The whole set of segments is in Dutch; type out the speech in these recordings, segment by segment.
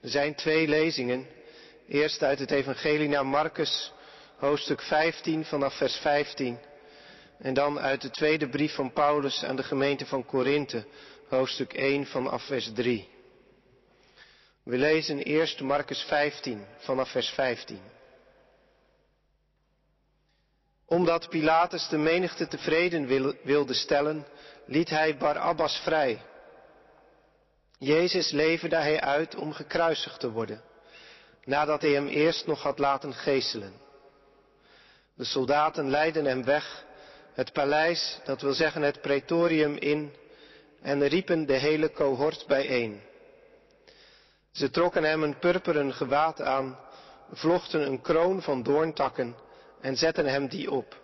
Er zijn twee lezingen. Eerst uit het Evangelie naar Marcus, hoofdstuk 15 vanaf vers 15. En dan uit de tweede brief van Paulus aan de gemeente van Korinthe, hoofdstuk 1 vanaf vers 3. We lezen eerst Marcus 15 vanaf vers 15. Omdat Pilatus de menigte tevreden wilde stellen, liet hij Barabbas vrij. Jezus leverde hij uit om gekruisigd te worden, nadat hij hem eerst nog had laten geeselen. De soldaten leidden hem weg, het paleis, dat wil zeggen het praetorium in, en riepen de hele cohort bijeen. Ze trokken hem een purperen gewaad aan, vlochten een kroon van doorntakken en zetten hem die op.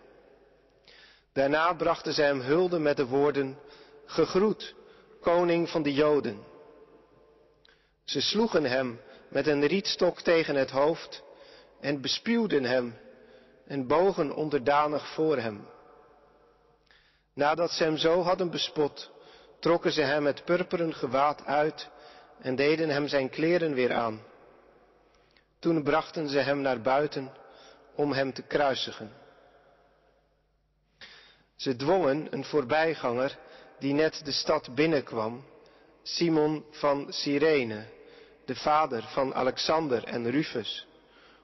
Daarna brachten zij hem hulde met de woorden, gegroet, koning van de Joden. Ze sloegen hem met een rietstok tegen het hoofd en bespuwden hem en bogen onderdanig voor hem. Nadat ze hem zo hadden bespot, trokken ze hem het purperen gewaad uit en deden hem zijn kleren weer aan. Toen brachten ze hem naar buiten om hem te kruisigen. Ze dwongen een voorbijganger die net de stad binnenkwam, Simon van Cyrene, de vader van Alexander en Rufus,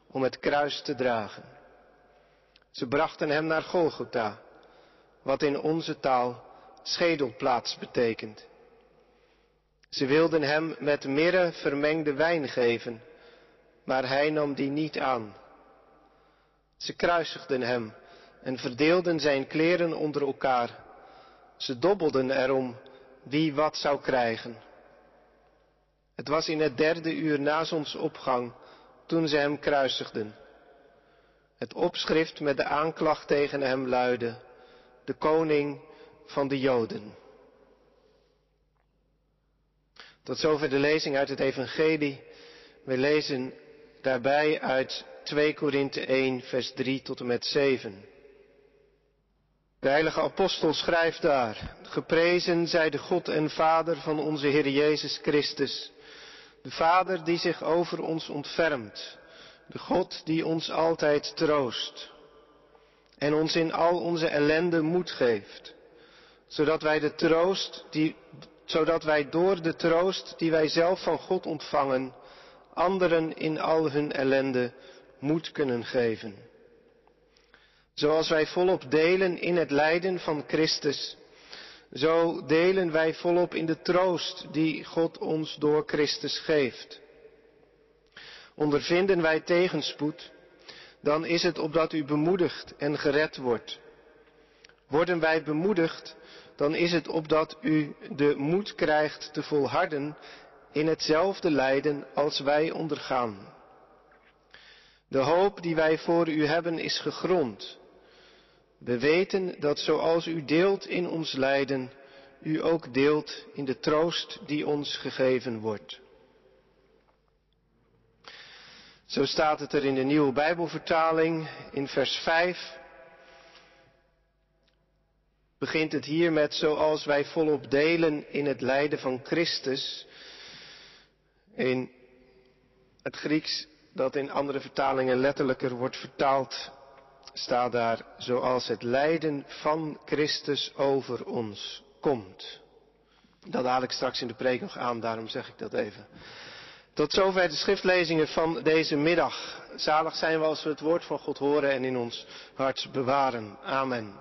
om het kruis te dragen. Ze brachten hem naar Golgotha, wat in onze taal schedelplaats betekent. Ze wilden hem met mirre vermengde wijn geven, maar hij nam die niet aan. Ze kruisigden hem en verdeelden zijn kleren onder elkaar. Ze dobbelden erom wie wat zou krijgen. Het was in het derde uur na zonsopgang toen ze hem kruisigden. Het opschrift met de aanklacht tegen hem luidde, de koning van de Joden. Tot zover de lezing uit het Evangelie. We lezen daarbij uit 2 Korinthe 1, vers 3 tot en met 7. De heilige apostel schrijft daar, geprezen zij de God en Vader van onze Heer Jezus Christus, de Vader die zich over ons ontfermt, de God die ons altijd troost. En ons in al onze ellende moed geeft, zodat wij de troost die, zodat wij door de troost die wij zelf van God ontvangen, anderen in al hun ellende moed kunnen geven. Zoals wij volop delen in het lijden van Christus, zo delen wij volop in de troost die God ons door Christus geeft. Ondervinden wij tegenspoed, dan is het opdat u bemoedigd en gered wordt. Worden wij bemoedigd, dan is het opdat u de moed krijgt te volharden in hetzelfde lijden als wij ondergaan. De hoop die wij voor u hebben is gegrond. We weten dat zoals u deelt in ons lijden, u ook deelt in de troost die ons gegeven wordt. Zo staat het er in de nieuwe Bijbelvertaling in vers 5. Begint het hier met zoals wij volop delen in het lijden van Christus. In het Grieks dat in andere vertalingen letterlijker wordt vertaald, staat daar zoals het lijden van Christus over ons komt. Dat haal ik straks in de preek nog aan, daarom zeg ik dat even. Tot zover de schriftlezingen van deze middag. Zalig zijn we als we het woord van God horen en in ons hart bewaren. Amen.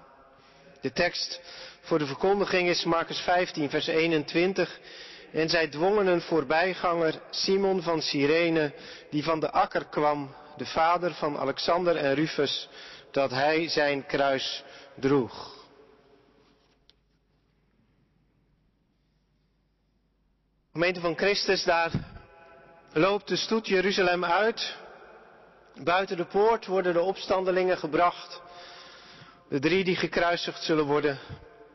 De tekst voor de verkondiging is Marcus 15, vers 21. En zij dwongen een voorbijganger, Simon van Cyrene, die van de akker kwam, de vader van Alexander en Rufus, dat hij zijn kruis droeg. Gemeente van Christus, daar loopt de stoet Jeruzalem uit. Buiten de poort worden de opstandelingen gebracht. De drie die gekruisigd zullen worden.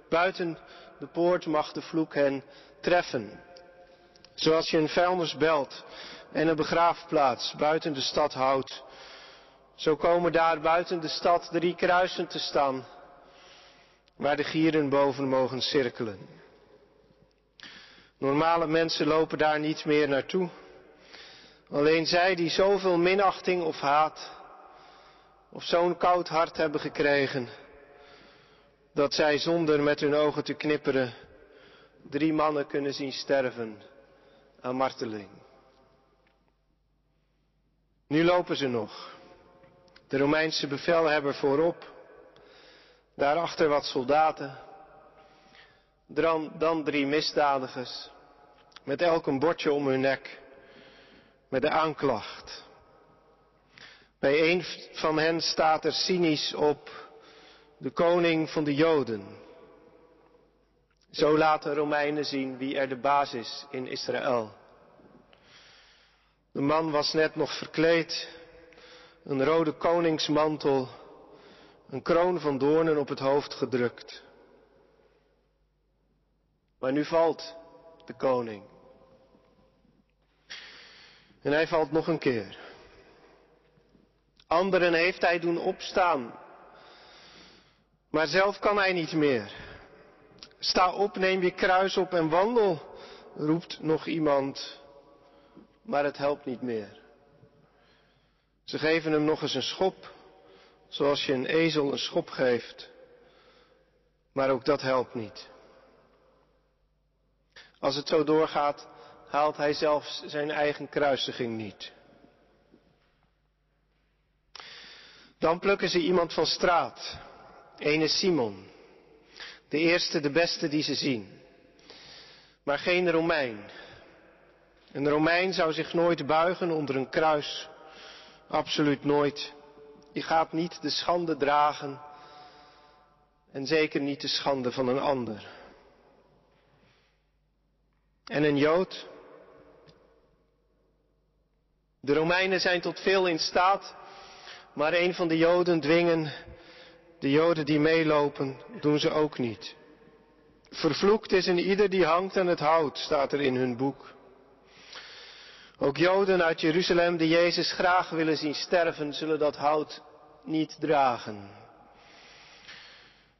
Buiten de poort mag de vloek hen treffen. Zoals je een vuilnisbelt en een begraafplaats buiten de stad houdt. Zo komen daar buiten de stad drie kruisen te staan. Waar de gieren boven mogen cirkelen. Normale mensen lopen daar niet meer naartoe. Alleen zij die zoveel minachting of haat of zo'n koud hart hebben gekregen, dat zij zonder met hun ogen te knipperen drie mannen kunnen zien sterven aan marteling. Nu lopen ze nog. De Romeinse bevelhebber voorop, daarachter wat soldaten, dan, dan drie misdadigers, met elk een bordje om hun nek, met de aanklacht. Bij een van hen staat er cynisch op de koning van de Joden. Zo laten Romeinen zien wie er de baas is in Israël. De man was net nog verkleed, een rode koningsmantel, een kroon van doornen op het hoofd gedrukt. Maar nu valt de koning. En hij valt nog een keer. Anderen heeft hij doen opstaan. Maar zelf kan hij niet meer. Sta op, neem je kruis op en wandel, roept nog iemand. Maar het helpt niet meer. Ze geven hem nog eens een schop, zoals je een ezel een schop geeft. Maar ook dat helpt niet. Als het zo doorgaat, haalt hij zelfs zijn eigen kruisiging niet. Dan plukken ze iemand van straat, ene Simon, de eerste, de beste die ze zien. Maar geen Romein. Een Romein zou zich nooit buigen onder een kruis. Absoluut nooit. Je gaat niet de schande dragen en zeker niet de schande van een ander. En een Jood. De Romeinen zijn tot veel in staat, maar een van de Joden dwingen de Joden die meelopen, doen ze ook niet. Vervloekt is een ieder die hangt aan het hout, staat er in hun boek. Ook Joden uit Jeruzalem die Jezus graag willen zien sterven, zullen dat hout niet dragen.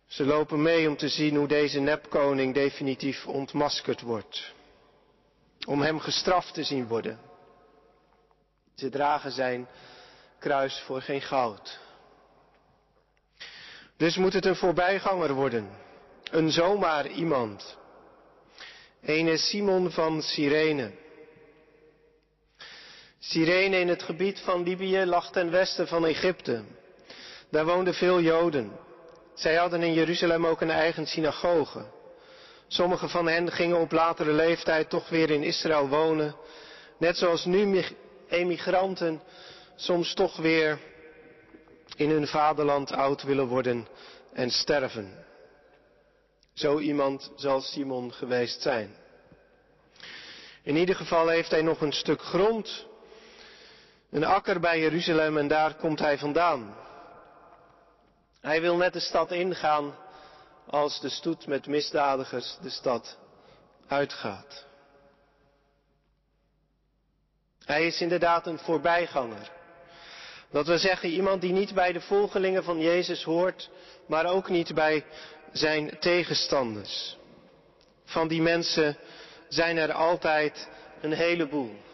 Ze lopen mee om te zien hoe deze nepkoning definitief ontmaskerd wordt. Om hem gestraft te zien worden. Ze dragen zijn kruis voor geen goud. Dus moet het een voorbijganger worden. Een zomaar iemand. Ene Simon van Cyrene. Cyrene in het gebied van Libië lag ten westen van Egypte. Daar woonden veel Joden. Zij hadden in Jeruzalem ook een eigen synagoge. Sommige van hen gingen op latere leeftijd toch weer in Israël wonen, net zoals nu emigranten soms toch weer in hun vaderland oud willen worden en sterven. Zo iemand zal Simon geweest zijn. In ieder geval heeft hij nog een stuk grond, een akker bij Jeruzalem en daar komt hij vandaan. Hij wil net de stad ingaan als de stoet met misdadigers de stad uitgaat. Hij is inderdaad een voorbijganger. Dat we zeggen iemand die niet bij de volgelingen van Jezus hoort, maar ook niet bij zijn tegenstanders. Van die mensen zijn er altijd een heleboel.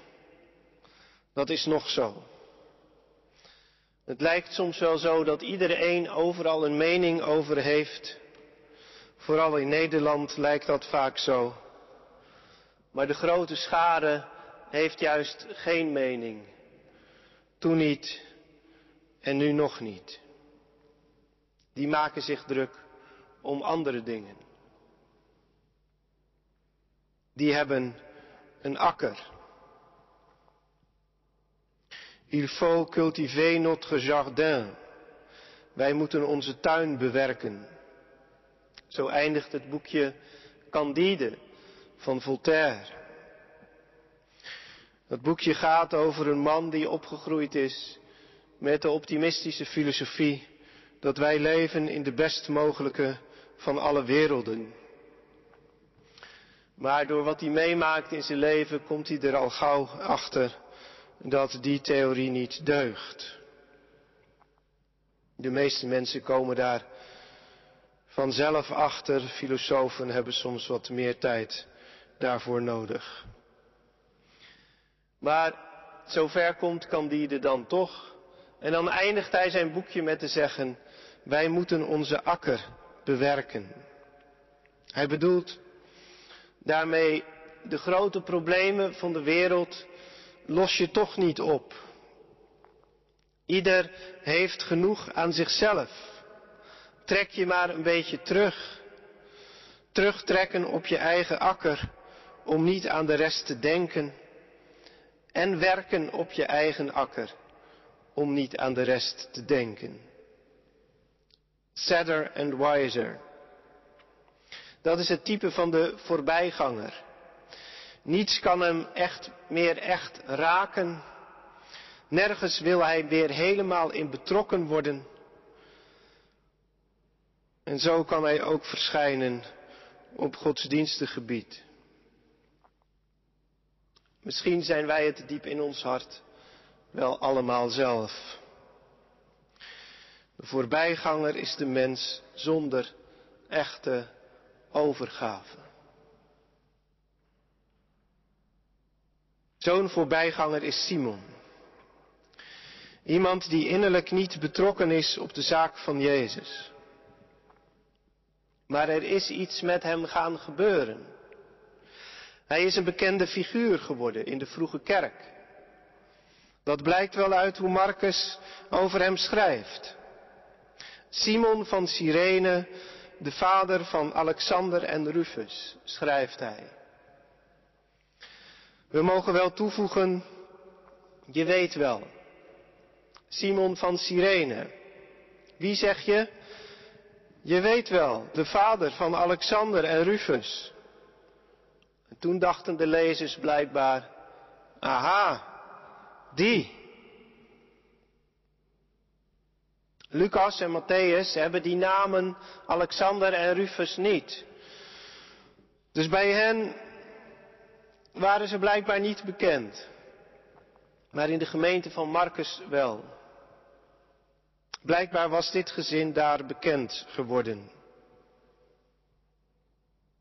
Dat is nog zo. Het lijkt soms wel zo dat iedereen overal een mening over heeft. Vooral in Nederland lijkt dat vaak zo. Maar de grote schare heeft juist geen mening. Toen niet en nu nog niet. Die maken zich druk om andere dingen. Die hebben een akker. Il faut cultiver notre jardin. Wij moeten onze tuin bewerken. Zo eindigt het boekje Candide van Voltaire. Dat boekje gaat over een man die opgegroeid is met de optimistische filosofie dat wij leven in de best mogelijke van alle werelden. Maar door wat hij meemaakt in zijn leven komt hij er al gauw achter dat die theorie niet deugt. De meeste mensen komen daar vanzelf achter. Filosofen hebben soms wat meer tijd daarvoor nodig. Maar zover komt Candide dan toch. En dan eindigt hij zijn boekje met te zeggen, wij moeten onze akker bewerken. Hij bedoelt daarmee de grote problemen van de wereld los je toch niet op. Ieder heeft genoeg aan zichzelf. Trek je maar een beetje terug. Terugtrekken op je eigen akker om niet aan de rest te denken. En werken op je eigen akker om niet aan de rest te denken. Sadder and wiser. Dat is het type van de voorbijganger. Niets kan hem echt meer echt raken. Nergens wil hij weer helemaal in betrokken worden. En zo kan hij ook verschijnen op godsdienstig gebied. Misschien zijn wij het diep in ons hart wel allemaal zelf. De voorbijganger is de mens zonder echte overgave. Zo'n voorbijganger is Simon. Iemand die innerlijk niet betrokken is op de zaak van Jezus. Maar er is iets met hem gaan gebeuren. Hij is een bekende figuur geworden in de vroege kerk. Dat blijkt wel uit hoe Marcus over hem schrijft. Simon van Cyrene, de vader van Alexander en Rufus, schrijft hij. We mogen wel toevoegen, je weet wel, Simon van Cyrene. Wie zeg je? Je weet wel, de vader van Alexander en Rufus. En toen dachten de lezers blijkbaar, aha, die. Lucas en Matthäus hebben die namen Alexander en Rufus niet. Dus bij hen waren ze blijkbaar niet bekend. Maar in de gemeente van Marcus wel. Blijkbaar was dit gezin daar bekend geworden.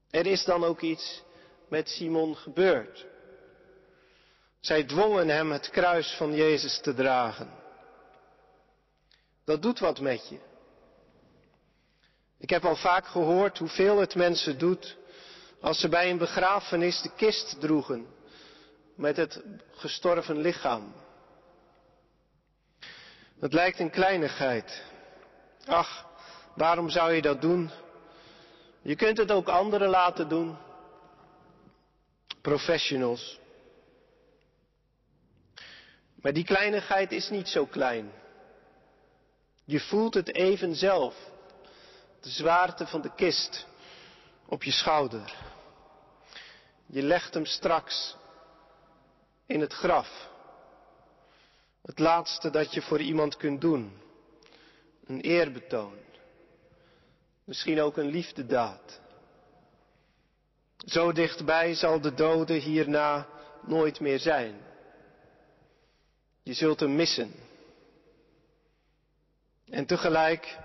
Er is dan ook iets met Simon gebeurd. Zij dwongen hem het kruis van Jezus te dragen. Dat doet wat met je. Ik heb al vaak gehoord hoeveel het mensen doet als ze bij een begrafenis de kist droegen met het gestorven lichaam. Het lijkt een kleinigheid. Ach, waarom zou je dat doen? Je kunt het ook anderen laten doen. Professionals. Maar die kleinigheid is niet zo klein. Je voelt het even zelf. De zwaarte van de kist op je schouder. Je legt hem straks in het graf. Het laatste dat je voor iemand kunt doen. Een eerbetoon. Misschien ook een liefdedaad. Zo dichtbij zal de dode hierna nooit meer zijn. Je zult hem missen. En tegelijk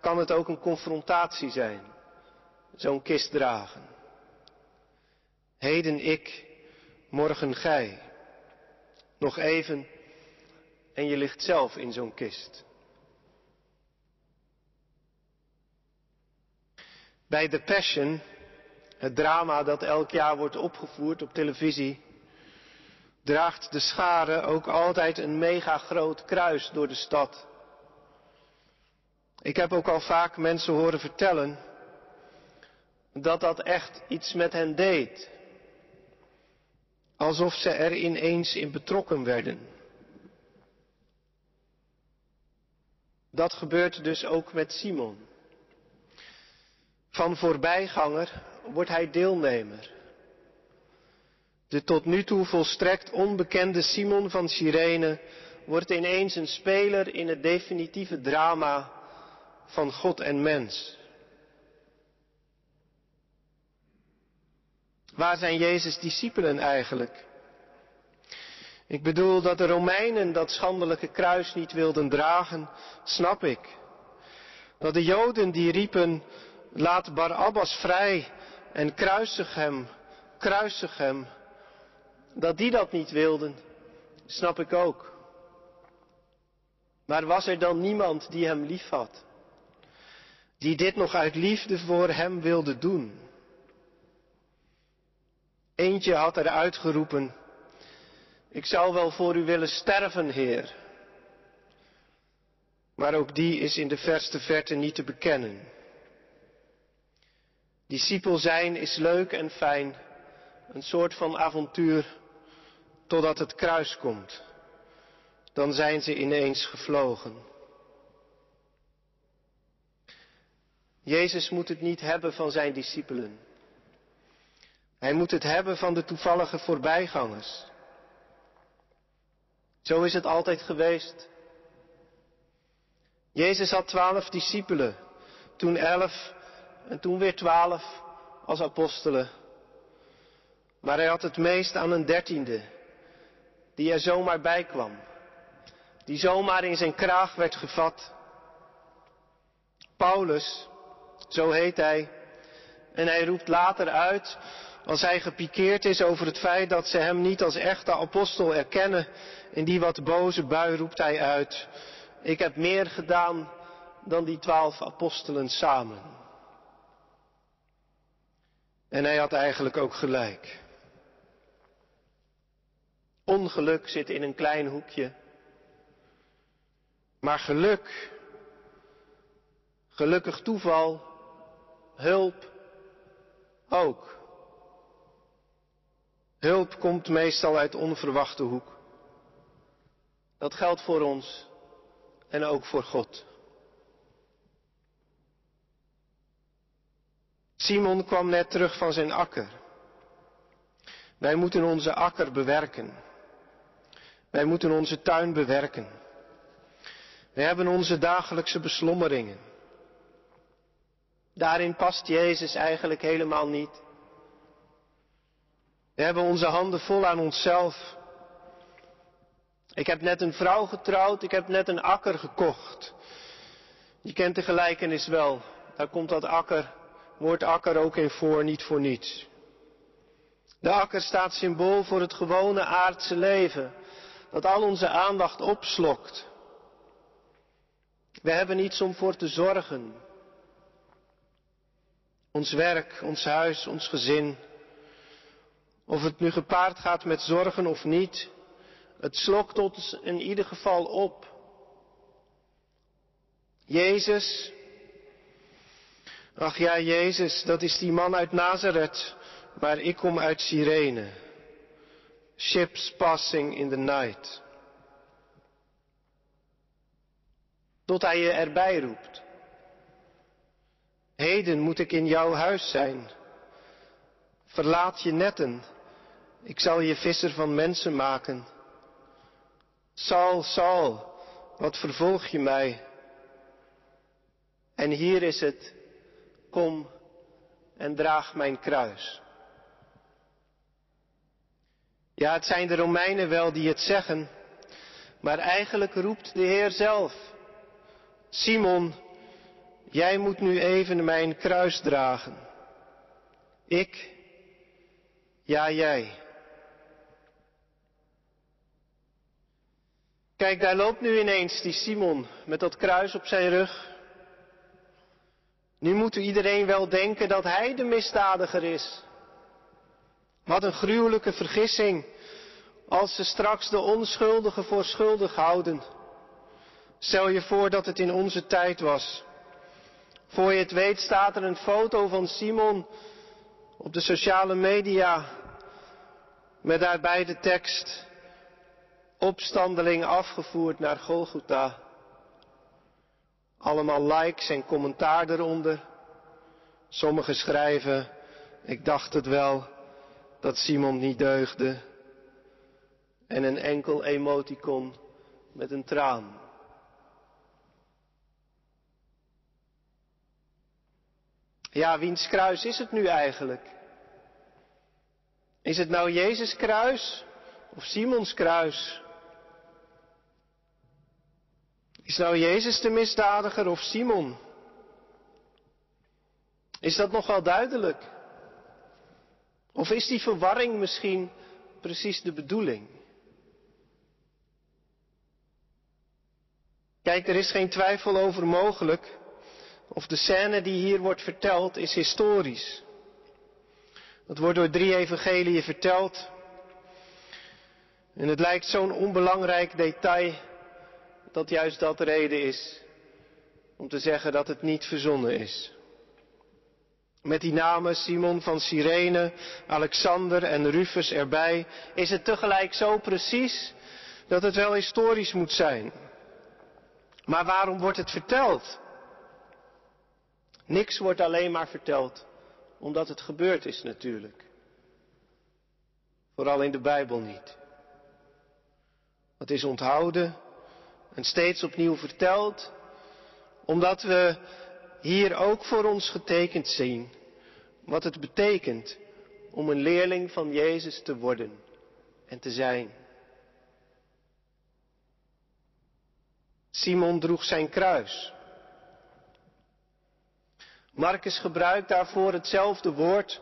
kan het ook een confrontatie zijn. Zo'n kist dragen. Heden ik, morgen gij. Nog even en je ligt zelf in zo'n kist. Bij The Passion, het drama dat elk jaar wordt opgevoerd op televisie, draagt de schare ook altijd een mega groot kruis door de stad. Ik heb ook al vaak mensen horen vertellen dat dat echt iets met hen deed. Alsof ze er ineens in betrokken werden. Dat gebeurt dus ook met Simon. Van voorbijganger wordt hij deelnemer. De tot nu toe volstrekt onbekende Simon van Cyrene wordt ineens een speler in het definitieve drama van God en mens. Waar zijn Jezus' discipelen eigenlijk? Ik bedoel dat de Romeinen dat schandelijke kruis niet wilden dragen, snap ik. Dat de Joden die riepen, laat Barabbas vrij en kruisig hem, kruisig hem, dat die dat niet wilden, Snap ik ook. Maar was er dan niemand die hem liefhad? Die dit nog uit liefde voor hem wilde doen? Eentje had er uitgeroepen, ik zou wel voor u willen sterven, Heer. Maar ook die is in de verste verte niet te bekennen. Discipel zijn is leuk en fijn, een soort van avontuur, totdat het kruis komt. Dan zijn ze ineens gevlogen. Jezus moet het niet hebben van zijn discipelen. Hij moet het hebben van de toevallige voorbijgangers. Zo is het altijd geweest. Jezus had twaalf discipelen, toen elf en toen weer twaalf als apostelen. Maar hij had het meest aan een dertiende, die er zomaar bij kwam, die zomaar in zijn kraag werd gevat. Paulus, zo heet hij, en hij roept later uit, als hij gepikeerd is over het feit dat ze hem niet als echte apostel erkennen, in die wat boze bui roept hij uit, ik heb meer gedaan dan die twaalf apostelen samen. En hij had eigenlijk ook gelijk. Ongeluk zit in een klein hoekje. Maar geluk, gelukkig toeval, hulp ook. Hulp komt meestal uit onverwachte hoek. Dat geldt voor ons en ook voor God. Simon kwam net terug van zijn akker. Wij moeten onze akker bewerken. Wij moeten onze tuin bewerken. We hebben onze dagelijkse beslommeringen. Daarin past Jezus eigenlijk helemaal niet. We hebben onze handen vol aan onszelf. Ik heb net een vrouw getrouwd, ik heb net een akker gekocht. Je kent de gelijkenis wel. Daar komt dat akker, woord akker ook in voor, niet voor niets. De akker staat symbool voor het gewone aardse leven, dat al onze aandacht opslokt. We hebben niets om voor te zorgen. Ons werk, ons huis, ons gezin. Of het nu gepaard gaat met zorgen of niet, het slokt ons in ieder geval op. Jezus, ach ja, Jezus, dat is die man uit Nazareth, maar ik kom uit Cyrene. Ships passing in the night. Tot hij je erbij roept. Heden moet ik in jouw huis zijn. Verlaat je netten. Ik zal je visser van mensen maken. Saul, Saul, wat vervolg je mij? En hier is het, kom en draag mijn kruis. Ja, het zijn de Romeinen wel die het zeggen, maar eigenlijk roept de Heer zelf. Simon, jij moet nu even mijn kruis dragen. Ik, ja jij. Kijk, daar loopt nu ineens die Simon met dat kruis op zijn rug. Nu moet iedereen wel denken dat hij de misdadiger is. Wat een gruwelijke vergissing als ze straks de onschuldigen voor schuldig houden. Stel je voor dat het in onze tijd was. Voor je het weet staat er een foto van Simon op de sociale media met daarbij de tekst opstandeling afgevoerd naar Golgotha. Allemaal likes en commentaar eronder. Sommigen schrijven, ik dacht het wel, dat Simon niet deugde. En een enkel emoticon met een traan. Ja, wiens kruis is het nu eigenlijk? Is het nou Jezus kruis of Simons kruis? Is nou Jezus de misdadiger of Simon? Is dat nog wel duidelijk? Of is die verwarring misschien precies de bedoeling? Kijk, er is geen twijfel over mogelijk of de scène die hier wordt verteld is historisch. Dat wordt door drie evangeliën verteld. En het lijkt zo'n onbelangrijk detail dat juist dat reden is om te zeggen dat het niet verzonnen is. Met die namen Simon van Cyrene, Alexander en Rufus erbij, is het tegelijk zo precies dat het wel historisch moet zijn. Maar waarom wordt het verteld? Niks wordt alleen maar verteld omdat het gebeurd is natuurlijk. Vooral in de Bijbel niet. Het is onthouden en steeds opnieuw verteld, omdat we hier ook voor ons getekend zien wat het betekent om een leerling van Jezus te worden en te zijn. Simon droeg zijn kruis. Marcus gebruikt daarvoor hetzelfde woord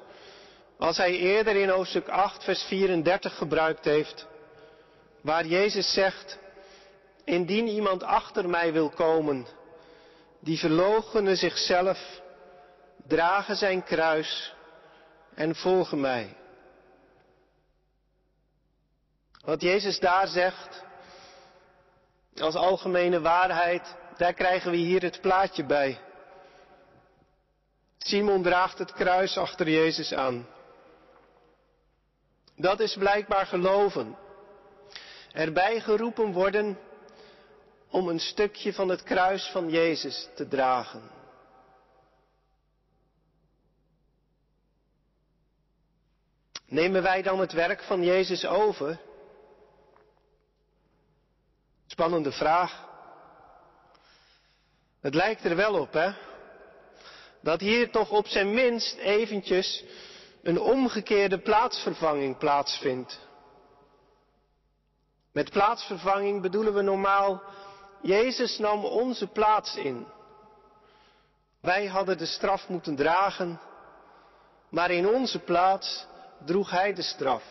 als hij eerder in hoofdstuk 8, vers 34 gebruikt heeft, waar Jezus zegt, indien iemand achter mij wil komen, die verloochenen zichzelf, dragen zijn kruis en volgen mij. Wat Jezus daar zegt, als algemene waarheid, daar krijgen we hier het plaatje bij. Simon draagt het kruis achter Jezus aan. Dat is blijkbaar geloven. Erbij geroepen worden om een stukje van het kruis van Jezus te dragen. Nemen wij dan het werk van Jezus over? Spannende vraag. Het lijkt er wel op, hè? Dat hier toch op zijn minst eventjes een omgekeerde plaatsvervanging plaatsvindt. Met plaatsvervanging bedoelen we normaal, Jezus nam onze plaats in. Wij hadden de straf moeten dragen, maar in onze plaats droeg Hij de straf.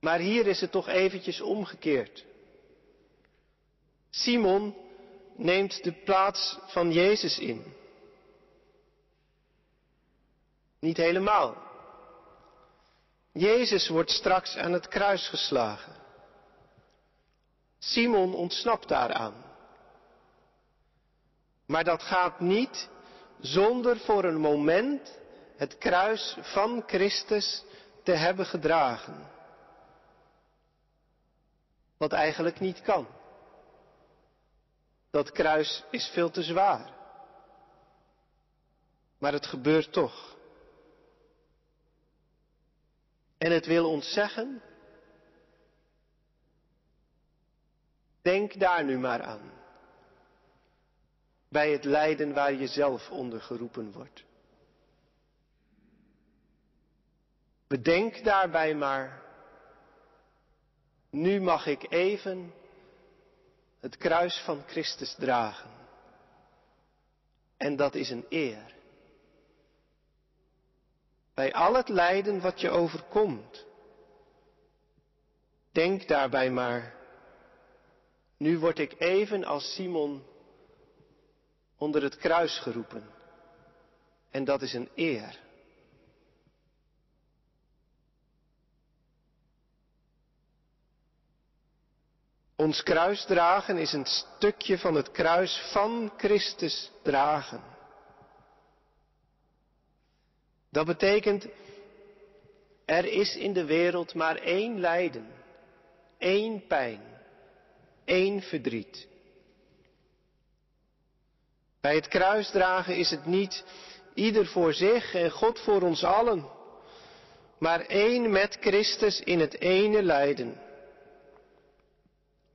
Maar hier is het toch eventjes omgekeerd. Simon neemt de plaats van Jezus in. Niet helemaal. Jezus wordt straks aan het kruis geslagen. Simon ontsnapt daaraan. Maar dat gaat niet zonder voor een moment het kruis van Christus te hebben gedragen. Wat eigenlijk niet kan. Dat kruis is veel te zwaar. Maar het gebeurt toch. En het wil ons zeggen, denk daar nu maar aan. Bij het lijden waar je zelf onder geroepen wordt. Bedenk daarbij maar, nu mag ik even het kruis van Christus dragen. En dat is een eer. Bij al het lijden wat je overkomt, denk daarbij maar, nu word ik even als Simon onder het kruis geroepen. En dat is een eer. Ons kruis dragen is een stukje van het kruis van Christus dragen. Dat betekent, er is in de wereld maar één lijden, één pijn, één verdriet. Bij het kruisdragen is het niet ieder voor zich en God voor ons allen, maar één met Christus in het ene lijden.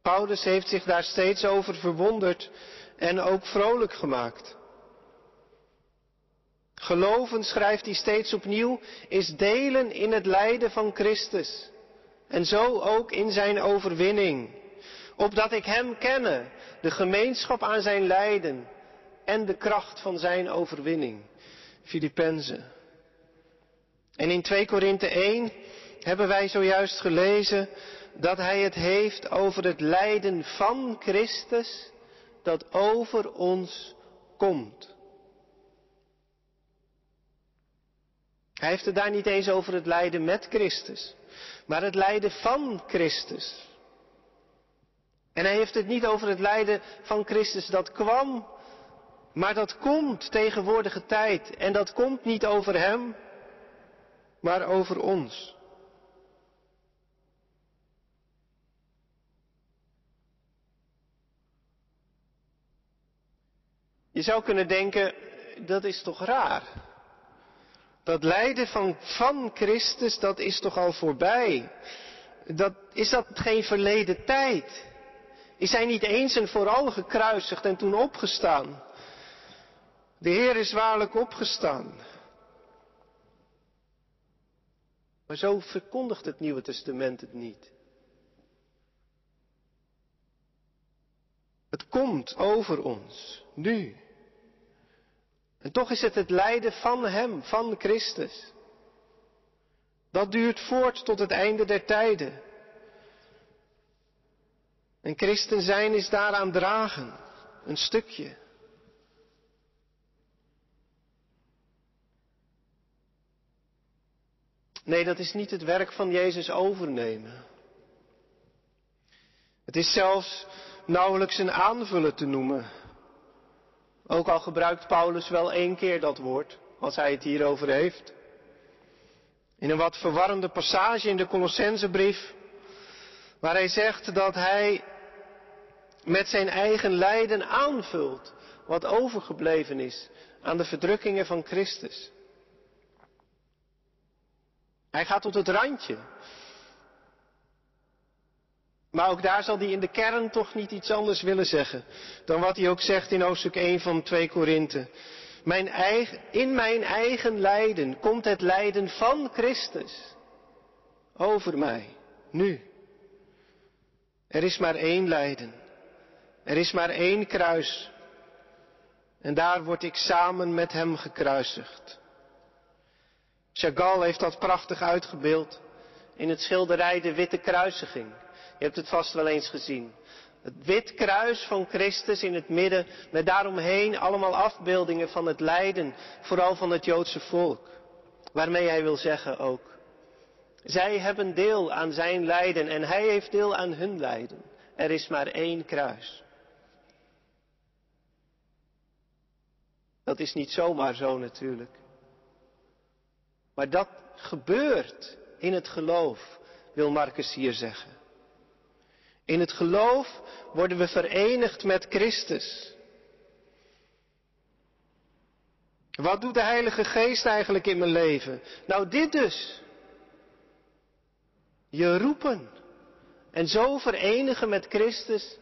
Paulus heeft zich daar steeds over verwonderd en ook vrolijk gemaakt. Geloven, schrijft hij steeds opnieuw, is delen in het lijden van Christus. En zo ook in zijn overwinning. Opdat ik Hem kenne, de gemeenschap aan zijn lijden en de kracht van zijn overwinning. Filippenzen. En in 2 Korinthe 1 hebben wij zojuist gelezen dat hij het heeft over het lijden van Christus dat over ons komt. Hij heeft het daar niet eens over het lijden met Christus, maar het lijden van Christus. En hij heeft het niet over het lijden van Christus dat kwam, maar dat komt tegenwoordige tijd. En dat komt niet over hem, maar over ons. Je zou kunnen denken, dat is toch raar? Dat lijden van, van Christus, dat is toch al voorbij? Dat, is dat geen verleden tijd? Is hij niet eens en vooral gekruisigd en toen opgestaan? De Heer is waarlijk opgestaan. Maar zo verkondigt het Nieuwe Testament het niet. Het komt over ons, nu. En toch is het het lijden van Hem, van Christus. Dat duurt voort tot het einde der tijden. En christen zijn is daaraan dragen, een stukje. Nee, dat is niet het werk van Jezus overnemen. Het is zelfs nauwelijks een aanvullen te noemen. Ook al gebruikt Paulus wel één keer dat woord, als hij het hierover heeft. In een wat verwarrende passage in de Colossensebrief, waar hij zegt dat hij met zijn eigen lijden aanvult wat overgebleven is aan de verdrukkingen van Christus. Hij gaat tot het randje. Maar ook daar zal hij in de kern toch niet iets anders willen zeggen dan wat hij ook zegt in hoofdstuk 1 van 2 Korinthe. Mijn eigen, in mijn eigen lijden komt het lijden van Christus over mij, nu. Er is maar één lijden. Er is maar één kruis. En daar word ik samen met hem gekruisigd. Chagall heeft dat prachtig uitgebeeld in het schilderij De Witte Kruisiging. Je hebt het vast wel eens gezien. Het wit kruis van Christus in het midden, met daaromheen allemaal afbeeldingen van het lijden, vooral van het Joodse volk. Waarmee hij wil zeggen ook, zij hebben deel aan zijn lijden en hij heeft deel aan hun lijden. Er is maar één kruis. Dat is niet zomaar zo natuurlijk. Maar dat gebeurt in het geloof, wil Marcus hier zeggen. In het geloof worden we verenigd met Christus. Wat doet de Heilige Geest eigenlijk in mijn leven? Nou, dit dus. Je roepen. En zo verenigen met Christus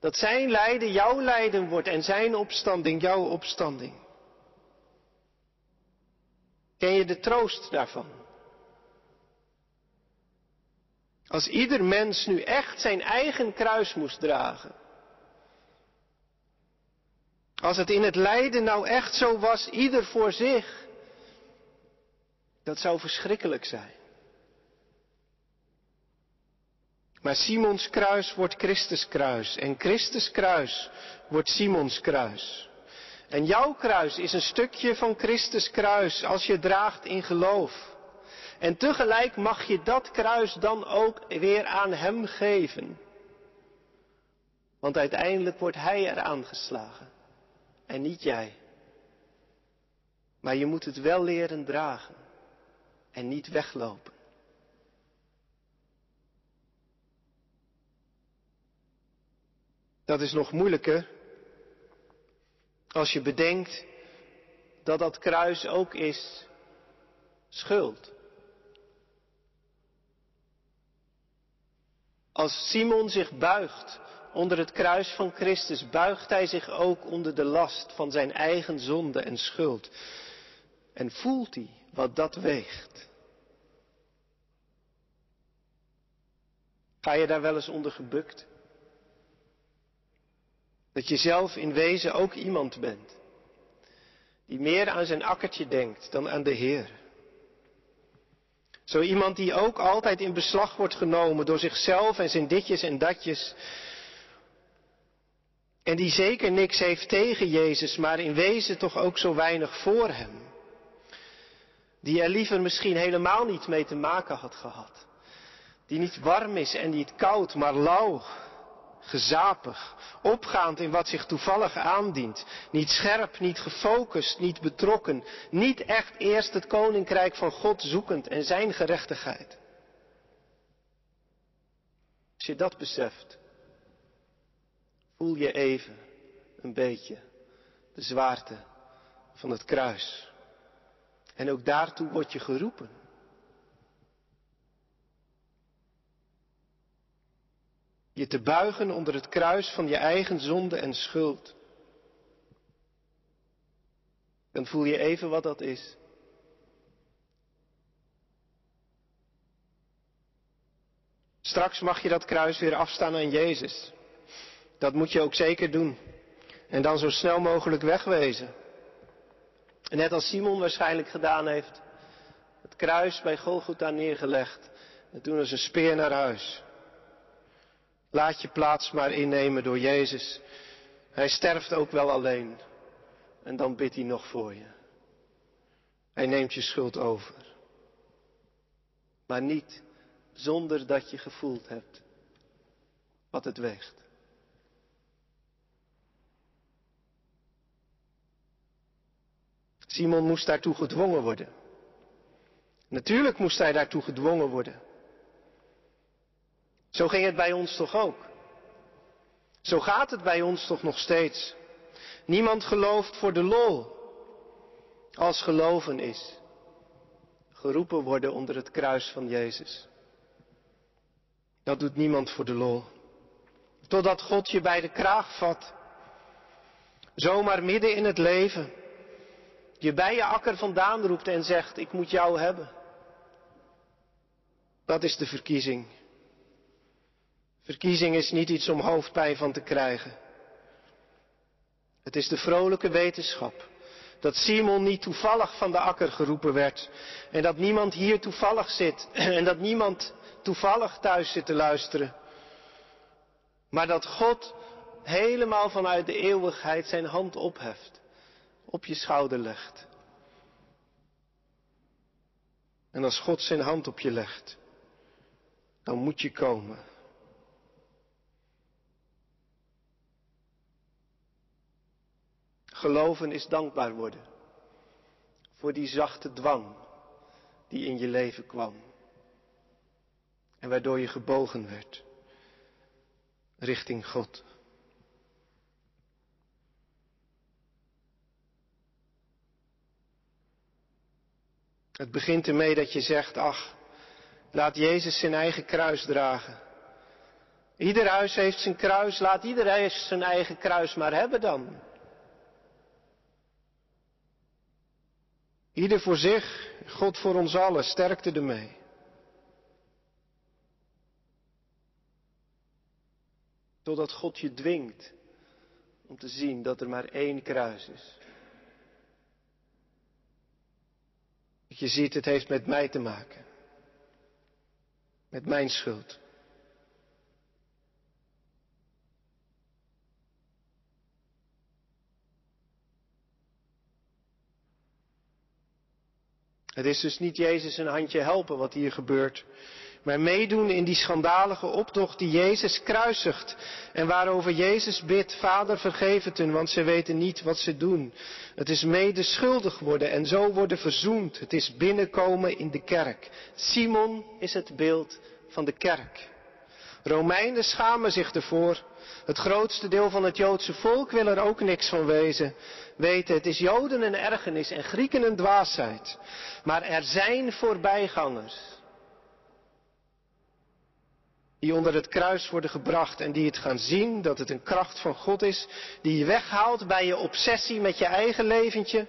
dat zijn lijden jouw lijden wordt en zijn opstanding jouw opstanding. Ken je de troost daarvan? Als ieder mens nu echt zijn eigen kruis moest dragen. Als het in het lijden nou echt zo was, ieder voor zich. Dat zou verschrikkelijk zijn. Maar Simons kruis wordt Christus kruis en Christus kruis wordt Simons kruis. En jouw kruis is een stukje van Christus kruis als je draagt in geloof. En tegelijk mag je dat kruis dan ook weer aan Hem geven. Want uiteindelijk wordt Hij er aangeslagen en niet jij. Maar je moet het wel leren dragen en niet weglopen. Dat is nog moeilijker als je bedenkt dat dat kruis ook is schuld. Als Simon zich buigt onder het kruis van Christus, buigt hij zich ook onder de last van zijn eigen zonde en schuld. En voelt hij wat dat weegt. Ga je daar wel eens onder gebukt? Dat je zelf in wezen ook iemand bent. Die meer aan zijn akkertje denkt dan aan de Heer. Zo iemand die ook altijd in beslag wordt genomen door zichzelf en zijn ditjes en datjes. En die zeker niks heeft tegen Jezus, maar in wezen toch ook zo weinig voor hem. Die er liever misschien helemaal niet mee te maken had gehad. Die niet warm is en niet koud, maar lauw, gezapig, opgaand in wat zich toevallig aandient, niet scherp, niet gefocust, niet betrokken, niet echt eerst het koninkrijk van God zoekend en zijn gerechtigheid. Als je dat beseft, voel je even een beetje de zwaarte van het kruis. En ook daartoe word je geroepen. Je te buigen onder het kruis van je eigen zonde en schuld. Dan voel je even wat dat is. Straks mag je dat kruis weer afstaan aan Jezus. Dat moet je ook zeker doen. En dan zo snel mogelijk wegwezen. En net als Simon waarschijnlijk gedaan heeft. Het kruis bij Golgotha neergelegd. En toen als een speer naar huis. Laat je plaats maar innemen door Jezus. Hij sterft ook wel alleen. En dan bidt hij nog voor je. Hij neemt je schuld over. Maar niet zonder dat je gevoeld hebt wat het weegt. Simon moest daartoe gedwongen worden. Natuurlijk moest hij daartoe gedwongen worden. Zo ging het bij ons toch ook. Zo gaat het bij ons toch nog steeds. Niemand gelooft voor de lol. Als geloven is. Geroepen worden onder het kruis van Jezus. Dat doet niemand voor de lol. Totdat God je bij de kraag vat. Zomaar midden in het leven. Je bij je akker vandaan roept en zegt, ik moet jou hebben. Dat is de verkiezing. Verkiezing is niet iets om hoofdpijn van te krijgen. Het is de vrolijke wetenschap dat Simon niet toevallig van de akker geroepen werd en dat niemand hier toevallig zit en dat niemand toevallig thuis zit te luisteren, maar dat God helemaal vanuit de eeuwigheid zijn hand opheft, op je schouder legt. En als God zijn hand op je legt, dan moet je komen. Geloven is dankbaar worden voor die zachte dwang die in je leven kwam. En waardoor je gebogen werd richting God. Het begint ermee dat je zegt, ach, laat Jezus zijn eigen kruis dragen. Ieder huis heeft zijn kruis, laat ieder huis zijn eigen kruis maar hebben dan. Ieder voor zich, God voor ons allen, sterkte ermee. Totdat God je dwingt om te zien dat er maar één kruis is. Dat je ziet, het heeft met mij te maken. Met mijn schuld. Het is dus niet Jezus een handje helpen wat hier gebeurt, maar meedoen in die schandalige optocht die Jezus kruisigt en waarover Jezus bidt, Vader vergeef het hun, want ze weten niet wat ze doen. Het is mede schuldig worden en zo worden verzoend. Het is binnenkomen in de kerk. Simon is het beeld van de kerk. Romeinen schamen zich ervoor. Het grootste deel van het Joodse volk wil er ook niks van wezen. Weten, het is Joden een ergernis en Grieken een dwaasheid. Maar er zijn voorbijgangers. Die onder het kruis worden gebracht en die het gaan zien dat het een kracht van God is. Die je weghaalt bij je obsessie met je eigen leventje.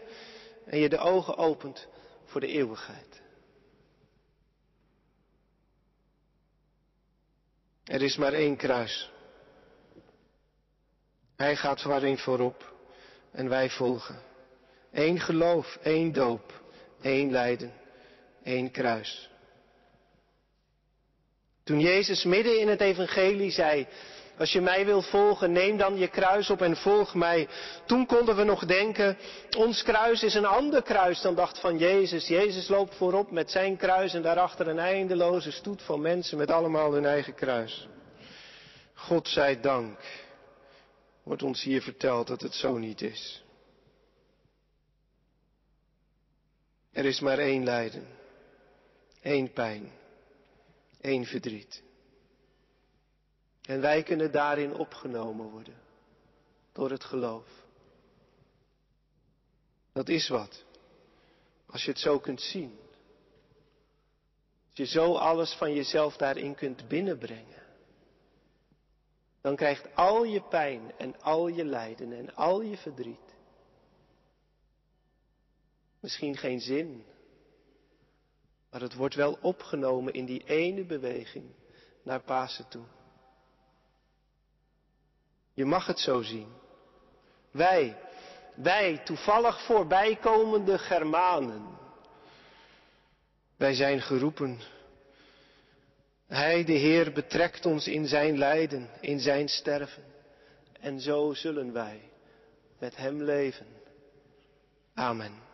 En je de ogen opent voor de eeuwigheid. Er is maar één kruis. Hij gaat waarin voorop en wij volgen. Eén geloof, één doop, één lijden, één kruis. Toen Jezus midden in het evangelie zei, als je mij wilt volgen, neem dan je kruis op en volg mij. Toen konden we nog denken, ons kruis is een ander kruis dan dacht van Jezus. Jezus loopt voorop met zijn kruis en daarachter een eindeloze stoet van mensen met allemaal hun eigen kruis. God zij dank, wordt ons hier verteld dat het zo niet is. Er is maar één lijden, één pijn, één verdriet. En wij kunnen daarin opgenomen worden door het geloof. Dat is wat. Als je het zo kunt zien. Als je zo alles van jezelf daarin kunt binnenbrengen. Dan krijgt al je pijn en al je lijden en al je verdriet misschien geen zin. Maar het wordt wel opgenomen in die ene beweging naar Pasen toe. Je mag het zo zien. Wij, wij toevallig voorbijkomende Germanen. Wij zijn geroepen. Hij, de Heer, betrekt ons in zijn lijden, in zijn sterven. En zo zullen wij met Hem leven. Amen.